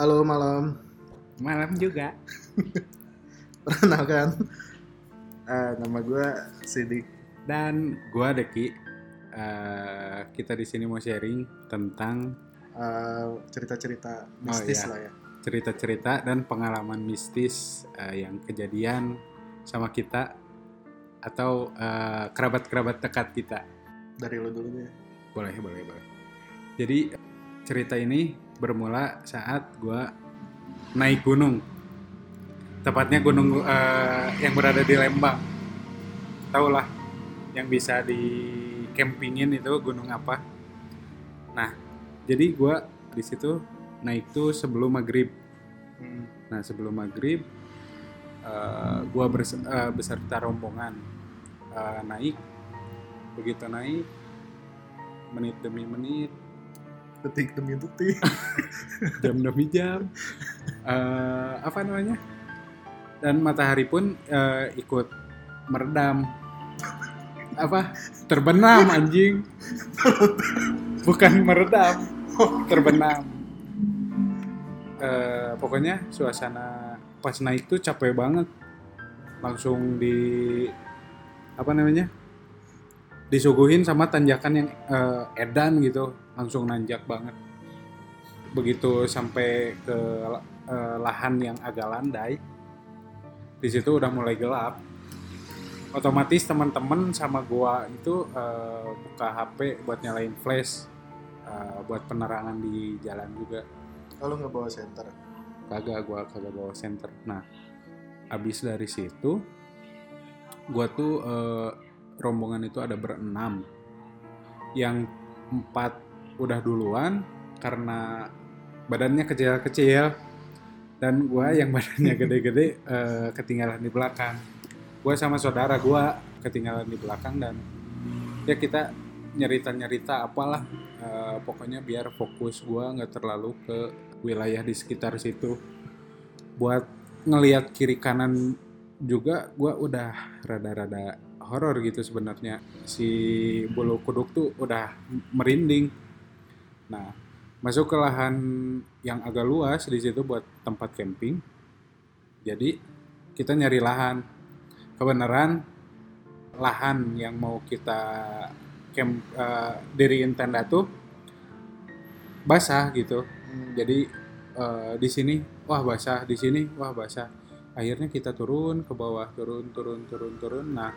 Halo malam, Malam juga. perkenalkan Eh, nama gue Sidik. Dan gua Deki. eh, kita di sini mau sharing tentang Eh, cerita-cerita mistis iya. lah ya. cerita-cerita dan pengalaman mistis eh, yang kejadian sama kita atau eh, kerabat-kerabat dekat kita. Dari lo dulu deh. Boleh, boleh, boleh. Jadi cerita ini bermula saat gua naik gunung. Tepatnya gunung eh, yang berada di Lembang. Tahu lah yang bisa di campingin itu gunung apa. Nah, jadi gua di situ naik tuh sebelum maghrib. Hmm. Nah, sebelum maghrib eh, gua bers- eh, beserta rombongan eh, naik. Begitu naik menit demi menit Detik demi detik. jam demi jam. Eh, apa namanya? Dan matahari pun eh, ikut meredam. Apa? Terbenam anjing. Bukan meredam terbenam. Eh, pokoknya suasana pas naik tuh capek banget. Langsung di apa namanya disuguhin sama tanjakan yang eh, edan gitu. Langsung nanjak banget. Begitu sampai ke eh, lahan yang agak landai di situ udah mulai gelap. Otomatis teman-teman sama gua itu eh, buka HP buat nyalain flash eh, buat penerangan di jalan juga. Kalau nggak bawa center. kagak gua kagak bawa center nah abis dari situ gua tuh eh, rombongan itu ada berenam. Yang empat udah duluan karena badannya kecil-kecil dan gua yang badannya gede-gede eh, ketinggalan di belakang. Gua sama saudara gua ketinggalan di belakang dan ya kita nyerita-nyerita apalah. Eh, pokoknya biar fokus gua nggak terlalu ke wilayah di sekitar situ. Buat ngelihat kiri kanan juga gua udah rada-rada horor gitu sebenarnya. Si bulu kuduk tuh udah merinding. Nah masuk ke lahan yang agak luas di situ buat tempat camping. Jadi kita nyari lahan. Kebenaran lahan yang mau kita camp eh, diriin tenda tuh basah gitu. Jadi eh, di sini wah basah di sini wah basah. Akhirnya kita turun ke bawah turun turun turun turun. Nah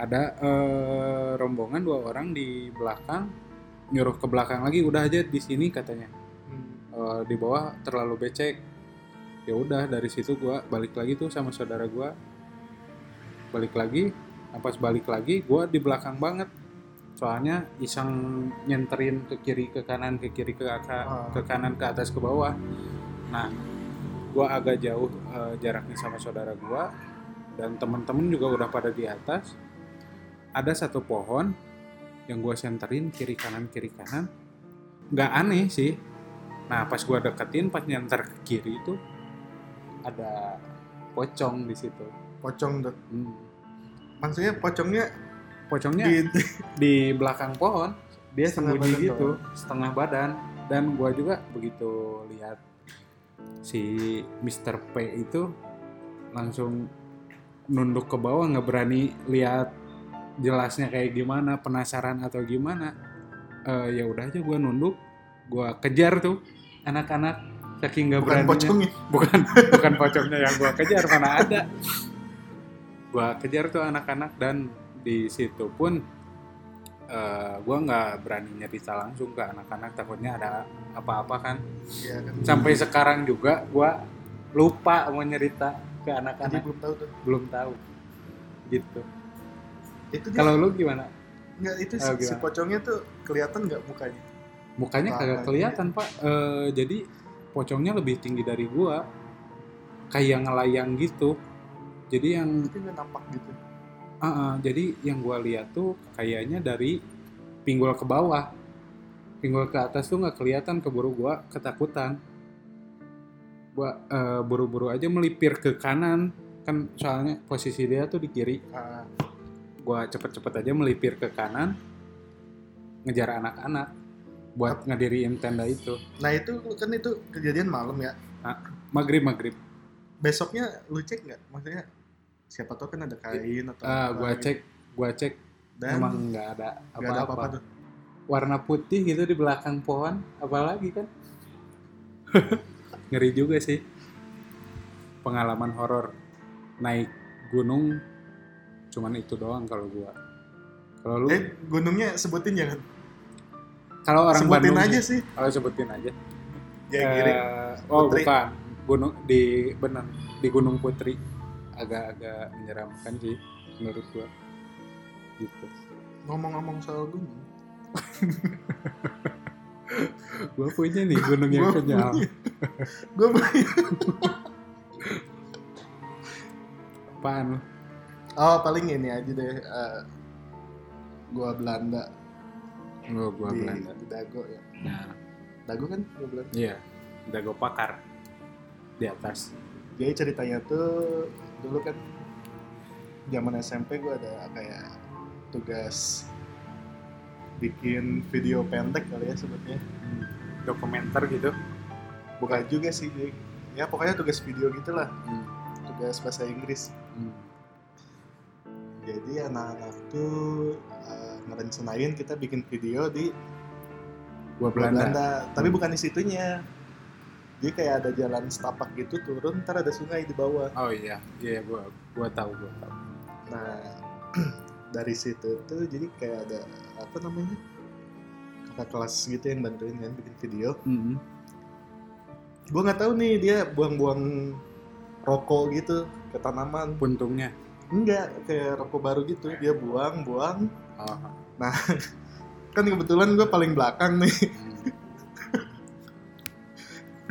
ada eh, rombongan dua orang di belakang nyuruh ke belakang lagi udah aja di sini katanya. Hmm. Eh, di bawah terlalu becek. Ya udah dari situ gua balik lagi tuh sama saudara gua. Balik lagi nah, pas balik lagi gua di belakang banget. Soalnya iseng nyenterin ke kiri ke kanan ke kiri ke ka- Ah. ke kanan ke atas ke bawah. Nah gua agak jauh eh, jaraknya sama saudara gua. Dan temen-temen juga udah pada di atas ada satu pohon yang gua senterin kiri kanan kiri kanan nggak aneh sih nah pas gua deketin pas nyenter ke kiri itu ada pocong di situ Pocong tuh. Hmm. Maksudnya pocongnya pocongnya di di belakang pohon dia Setengah sembunyi gitu setengah badan dan gua juga begitu lihat si Mr. P itu langsung nunduk ke bawah nggak berani lihat jelasnya kayak gimana penasaran atau gimana Eh, ya udah aja gua nunduk gua kejar tuh anak-anak saking nggak beraninya pocongnya. bukan bukan pocongnya yang gua kejar mana ada gua kejar tuh anak-anak dan di situ pun eh, gua nggak berani nyerita langsung ke anak-anak takutnya ada apa-apa kan kan. sampai sekarang juga gua lupa mau nyerita ke anak-anak belum tahu tuh. belum tahu gitu Itu kalau lu gimana? Nggak itu Oh, si, si pocongnya tuh kelihatan nggak mukanya? mukanya kagak kelihatan pak. Eh, jadi pocongnya lebih tinggi dari gua. Kayak ngelayang gitu. Jadi yang Tapi nggak nampak gitu. Ah, ah, jadi yang gua lihat tuh kayaknya dari pinggul ke bawah, pinggul ke atas tuh nggak kelihatan keburu gua ketakutan. Gua eh, buru-buru aja melipir ke kanan, kan soalnya posisi dia tuh di kiri. Ah, Gua cepet-cepet aja melipir ke kanan, ngejar anak-anak buat ngediriin tenda itu. Nah itu kan itu kejadian malam ya. maghrib maghrib. Besoknya lu cek nggak? Maksudnya siapa tahu kan ada kain atau ah apa gua gitu. cek gua cek dan emang nggak ada apa-apa. warna putih gitu di belakang pohon apalagi kan? Ngeri juga sih. Pengalaman horor. Naik gunung cuman itu doang kalau gua. Kalau lu? Eh gunungnya sebutin jangan. Kalau orang sebutin Bandung aja sih. kalau sebutin aja. Ya kiri Eh, oh Putri. bukan. Gunung di benar di Gunung Putri. Agak-agak menyeramkan sih menurut gua. Gitu. Ngomong-ngomong soal gunung. Gua punya nih gunung yang kenyal. gua punya. apaan? Oh paling ini aja deh eh, gua Belanda. Oh gua di, Belanda. Di Dago ya. Nah. Dago kan gua Belanda? Iya dago pakar. Di atas. Jadi ceritanya tuh dulu kan zaman SMP gua ada kayak tugas bikin video pendek kali ya sebutnya. Hmm. dokumenter gitu? Bukan juga sih ya pokoknya tugas video gitulah. Hmm. tugas bahasa Inggris. Hmm. Jadi anak-anak tuh uh, ngerencanain kita bikin video di gua Belanda, Belanda. Tapi Hmm. bukan di situnya. Jadi kayak ada jalan setapak gitu turun ntar ada sungai di bawah. Oh iya iya gua gua tahu gua tahu. Nah dari situ tuh jadi kayak ada apa namanya kakak kelas gitu yang bantuin kan bikin video. Hmm. gue nggak tahu nih dia buang-buang rokok gitu ke tanaman. Puntungnya enggak kayak rokok baru gitu dia buang buang oh. kan kebetulan gue paling belakang nih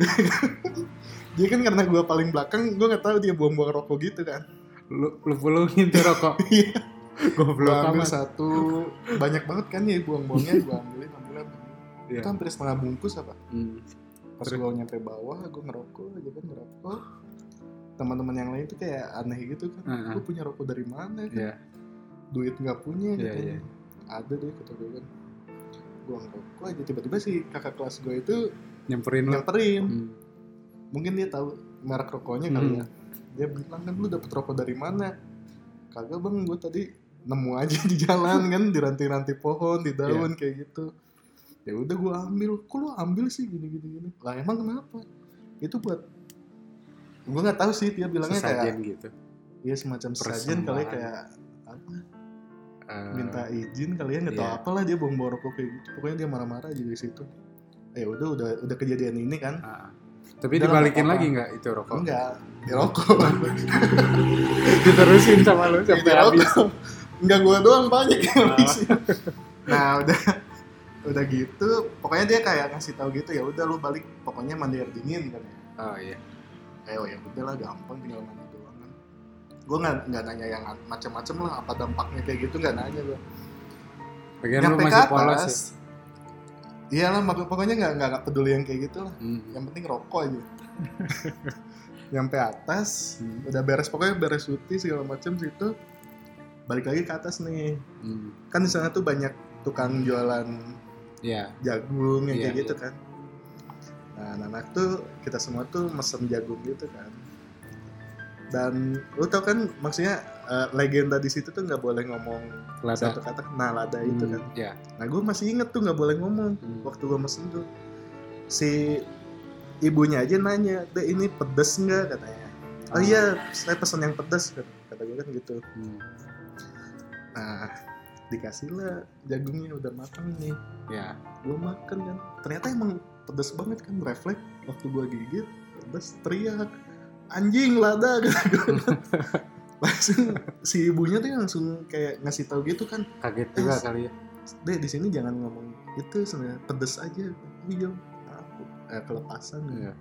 Hmm. dia kan karena gue paling belakang gue nggak tahu dia buang-buang rokok gitu kan lu lu pulungin tuh rokok Iya. gue ambil amat satu banyak banget kan ya buang-buangnya gue ambilin ambilin Iya. itu hampir setengah bungkus apa Hmm. pas gue nyampe bawah gue ngerokok aja kan ngerokok teman-teman yang lain tuh kayak aneh gitu kan. Heeh. lu punya rokok dari mana kan? Iya. duit nggak punya Iya, gitu iya. ada deh kata gue kan. Gue ngerokok aja. Tiba-tiba si kakak kelas gue itu nyamperin nyamperin. Hmm. mungkin dia tahu merek rokoknya kali Hmm. ya. Dia bilang kan lu dapet rokok dari mana? Kagak bang. Gue tadi nemu aja di jalan kan di ranting-ranting pohon di Iya. daun kayak gitu. Ya udah gue ambil. Kok lu ambil sih? Gini gini gini. Lah emang kenapa? Itu buat gue nggak tahu sih dia bilangnya sesajen kayak gitu. Ya semacam sesajen kali ya, kayak apa? Eh, minta izin kali ya nggak tahu iya. apalah dia bawa bawa rokok kayak gitu. Pokoknya dia marah-marah aja di situ. Ya udah udah udah kejadian ini kan? Ah. tapi Udah dibalikin lagi nggak itu rokok? Enggak di rokok. Diterusin sama lu sampai habis. Enggak gua doang banyak yang habisin. nah udah udah gitu. Pokoknya dia kayak ngasih tahu gitu ya udah lu balik. Pokoknya mandi air dingin kan ya. Oh iya eh oh ya udah lah gampang tinggal mandi doang kan gue nggak nggak nanya yang macam-macam lah apa dampaknya kayak gitu nggak nanya gue bagian nyampe ke polos ya? Atas iyalah pokoknya nggak nggak peduli yang kayak gitu lah. Hmm. yang penting rokok aja. Nyampe atas Hmm. udah beres pokoknya beres cuti segala macam situ balik lagi ke atas nih. Hmm. kan di sana tuh banyak tukang jualan Iya. jagung yang Iya, kayak gitu kan nah anak tuh kita semua tuh mesen jagung gitu kan dan lu tau kan maksudnya eh, legenda di situ tuh nggak boleh ngomong Lada. satu kata nah lada itu Hmm, kan Ya. nah gue masih inget tuh nggak boleh ngomong Hmm. waktu gue mesen tuh si ibunya aja nanya deh ini pedes nggak katanya oh Ah. iya saya pesen yang pedes kata, kata gue kan gitu Hmm. nah dikasih lah jagungnya udah matang nih Ya. gue makan kan ternyata emang pedes banget kan refleks waktu gue gigit pedes teriak anjing lada gitu langsung si ibunya tuh langsung kayak ngasih tahu gitu kan Kaget juga Eh, kali ya. deh di sini jangan ngomong itu sebenarnya pedes aja iya aku eh, kelepasan Iya.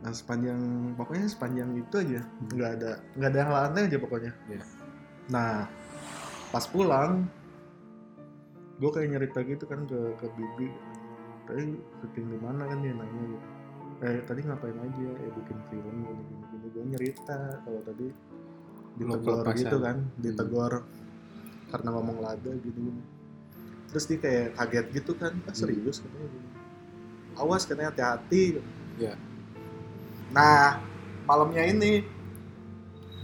nah sepanjang pokoknya sepanjang itu aja Hmm. nggak ada nggak ada hal aneh aja pokoknya Iya. nah pas pulang gue kayak nyerita gitu kan ke ke bibi tadi syuting di mana kan dia nanya gitu. Eh tadi ngapain aja? Eh bikin film gini gini gini. Gue nyerita kalau tadi kelepasan. gitu kan ditegur karena ngomong lada gitu gini. Terus dia kayak kaget gitu kan ah Hmm. serius? katanya gini. awas katanya hati-hati. Iya. nah malamnya ini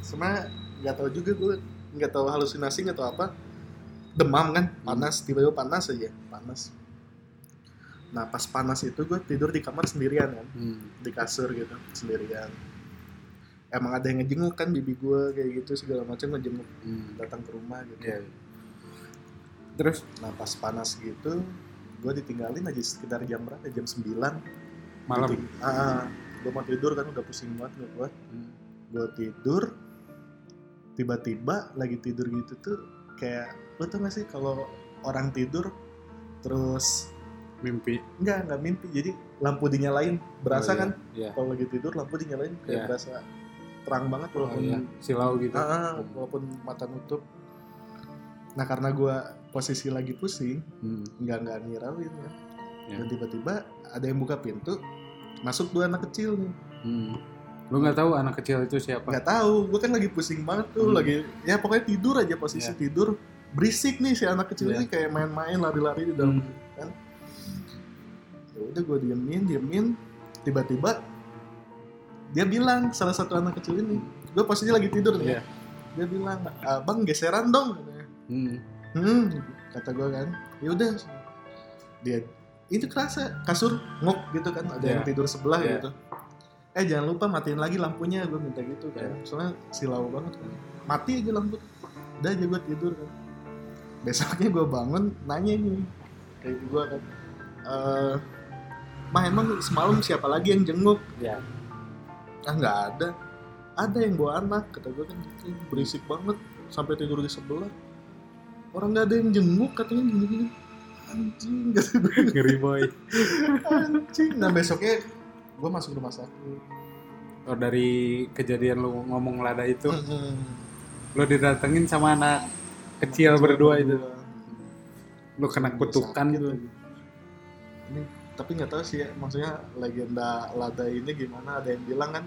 sebenarnya nggak tahu juga gue nggak tahu halusinasi nggak tahu apa demam kan panas tiba-tiba panas aja panas nah pas panas itu gue tidur di kamar sendirian kan Hmm. di kasur gitu sendirian emang ada yang ngejenguk kan bibi gue kayak gitu segala macam ngejenguk Hmm. datang ke rumah gitu Iya. Terus nah pas panas gitu gue ditinggalin aja sekitar jam berapa jam 9 malam. ah, gue mau tidur kan udah pusing banget gak kuat Hmm. gue tidur tiba-tiba lagi tidur gitu tuh kayak lo tau gak sih kalau orang tidur terus Mimpi. enggak enggak mimpi jadi lampu dinyalain berasa Oh, iya. kan Iya. kalau lagi tidur lampu dinyalain kayak Iya. berasa terang banget Oh, walaupun iya. Silau gitu. Ah, Hmm. walaupun mata nutup nah karena gue posisi lagi pusing Hmm. nggak nggak ngirauin Ya. dan tiba-tiba ada yang buka pintu masuk dua anak kecil nih Hmm. Lu nggak tahu anak kecil itu siapa? nggak tahu gue kan lagi pusing banget tuh Hmm. lagi ya pokoknya tidur aja posisi Iya. tidur berisik nih si anak kecil Iya. ini kayak main-main lari-lari di dalam Hmm. kan udah gue diemin diemin tiba-tiba dia bilang salah satu anak kecil ini gue posisi lagi tidur nih Iya. ya dia bilang abang geseran dong. Hmm. hmm kata gue kan ya udah dia itu kerasa kasur ngok gitu kan ada yang Iya. tidur sebelah Iya. gitu eh jangan lupa matiin lagi lampunya gue minta gitu kan Iya. soalnya silau banget kan mati aja lampu udah aja gue tidur kan besoknya gue bangun nanya nih kayak gue kan eh mah emang semalam siapa lagi yang jenguk? Ya. ah nggak ada. Ada yang bawa anak kata gue kan gitu. Berisik banget. Sampai tidur di sebelah. Orang nggak ada yang jenguk katanya gini gini anjing Ngeri boy. anjing. Nah besoknya gue masuk rumah sakit. Oh dari kejadian lu ngomong lada itu, Mm-mm. lu didatengin sama anak kecil berdua itu. Lu kena kutukan lagi. ini tapi nggak tahu sih ya maksudnya legenda lada ini gimana ada yang bilang kan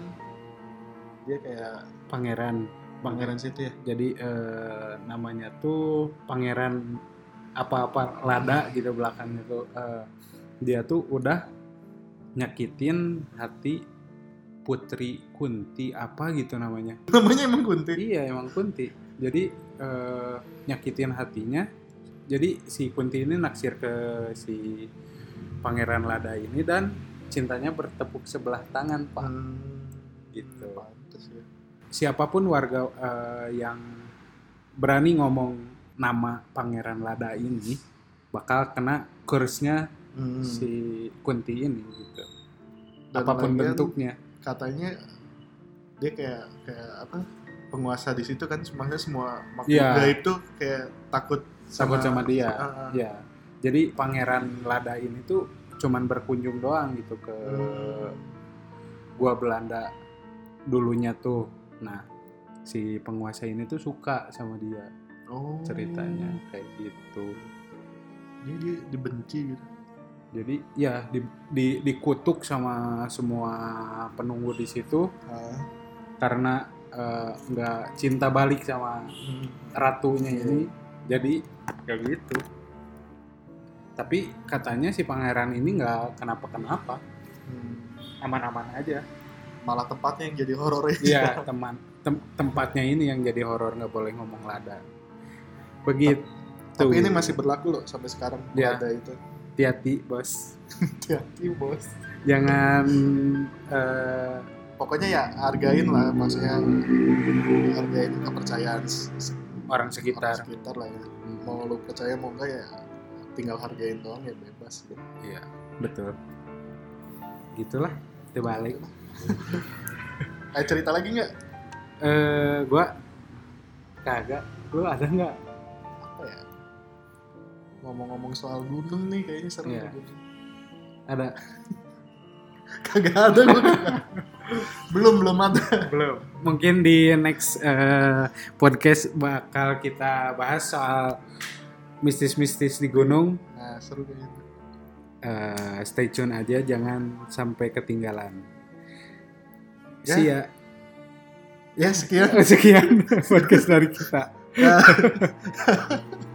dia kayak Pangeran. pangeran situ ya Jadi eh, namanya tuh pangeran apa-apa lada gitu belakangnya tuh. Eh, dia tuh udah nyakitin hati Putri Kunti apa gitu namanya. namanya emang kunti Iya emang Kunti. Jadi eh, nyakitin hatinya. Jadi si Kunti ini naksir ke si Pangeran Lada ini dan cintanya bertepuk sebelah tangan pak. Hmm, Gitu. pantes ya Siapa pun warga eh, yang berani ngomong nama Pangeran Lada ini bakal kena kursnya Hmm. si Kunti ini gitu. Dan Apa pun bentuknya. katanya dia kayak kayak apa penguasa di situ kan semuanya semua makhluk Iya. gaib tuh kayak takut Takut sama dia. Ah. Ya. Jadi Pangeran Lada ini tuh cuman berkunjung doang gitu ke Hmm. gua Belanda dulunya tuh. Nah, si penguasa ini tuh suka sama dia oh ceritanya kayak gitu. jadi dia dibenci gitu Jadi ya di, di- dikutuk sama semua penunggu di situ Ah. karena eh, nggak cinta balik sama Hmm. ratunya Iya. ini. Jadi kayak gitu. Tapi katanya si pangeran ini nggak kenapa-kenapa, Hmm. aman-aman aja. malah tempatnya yang jadi horor ya Iya teman tem- tempatnya ini yang jadi horor nggak boleh ngomong lada. Begitu. tapi ini masih berlaku loh sampai sekarang Iya. ada itu hati-hati bos. hati-hati bos Jangan eh, pokoknya ya hargain lah maksudnya hargain kepercayaan orang orang sekitar. sekitar lah ya Hmm, mau lu percaya mau enggak ya tinggal hargain doang ya bebas gitu. Iya betul. Gitulah. Terbalik. Eh cerita lagi nggak Eh gua kagak. Lu ada nggak? apa ya ngomong-ngomong soal gunung nih kayaknya seru Iya. nih gunung. Ada. kagak ada gue belum belum ada Belum. Mungkin di next eh, podcast bakal kita bahas soal mistis-mistis di gunung. nah seru kayaknya tuh. Eh, stay tune aja, jangan sampai ketinggalan. Ya. See ya. ya sekian Sekian podcast dari kita. Ya.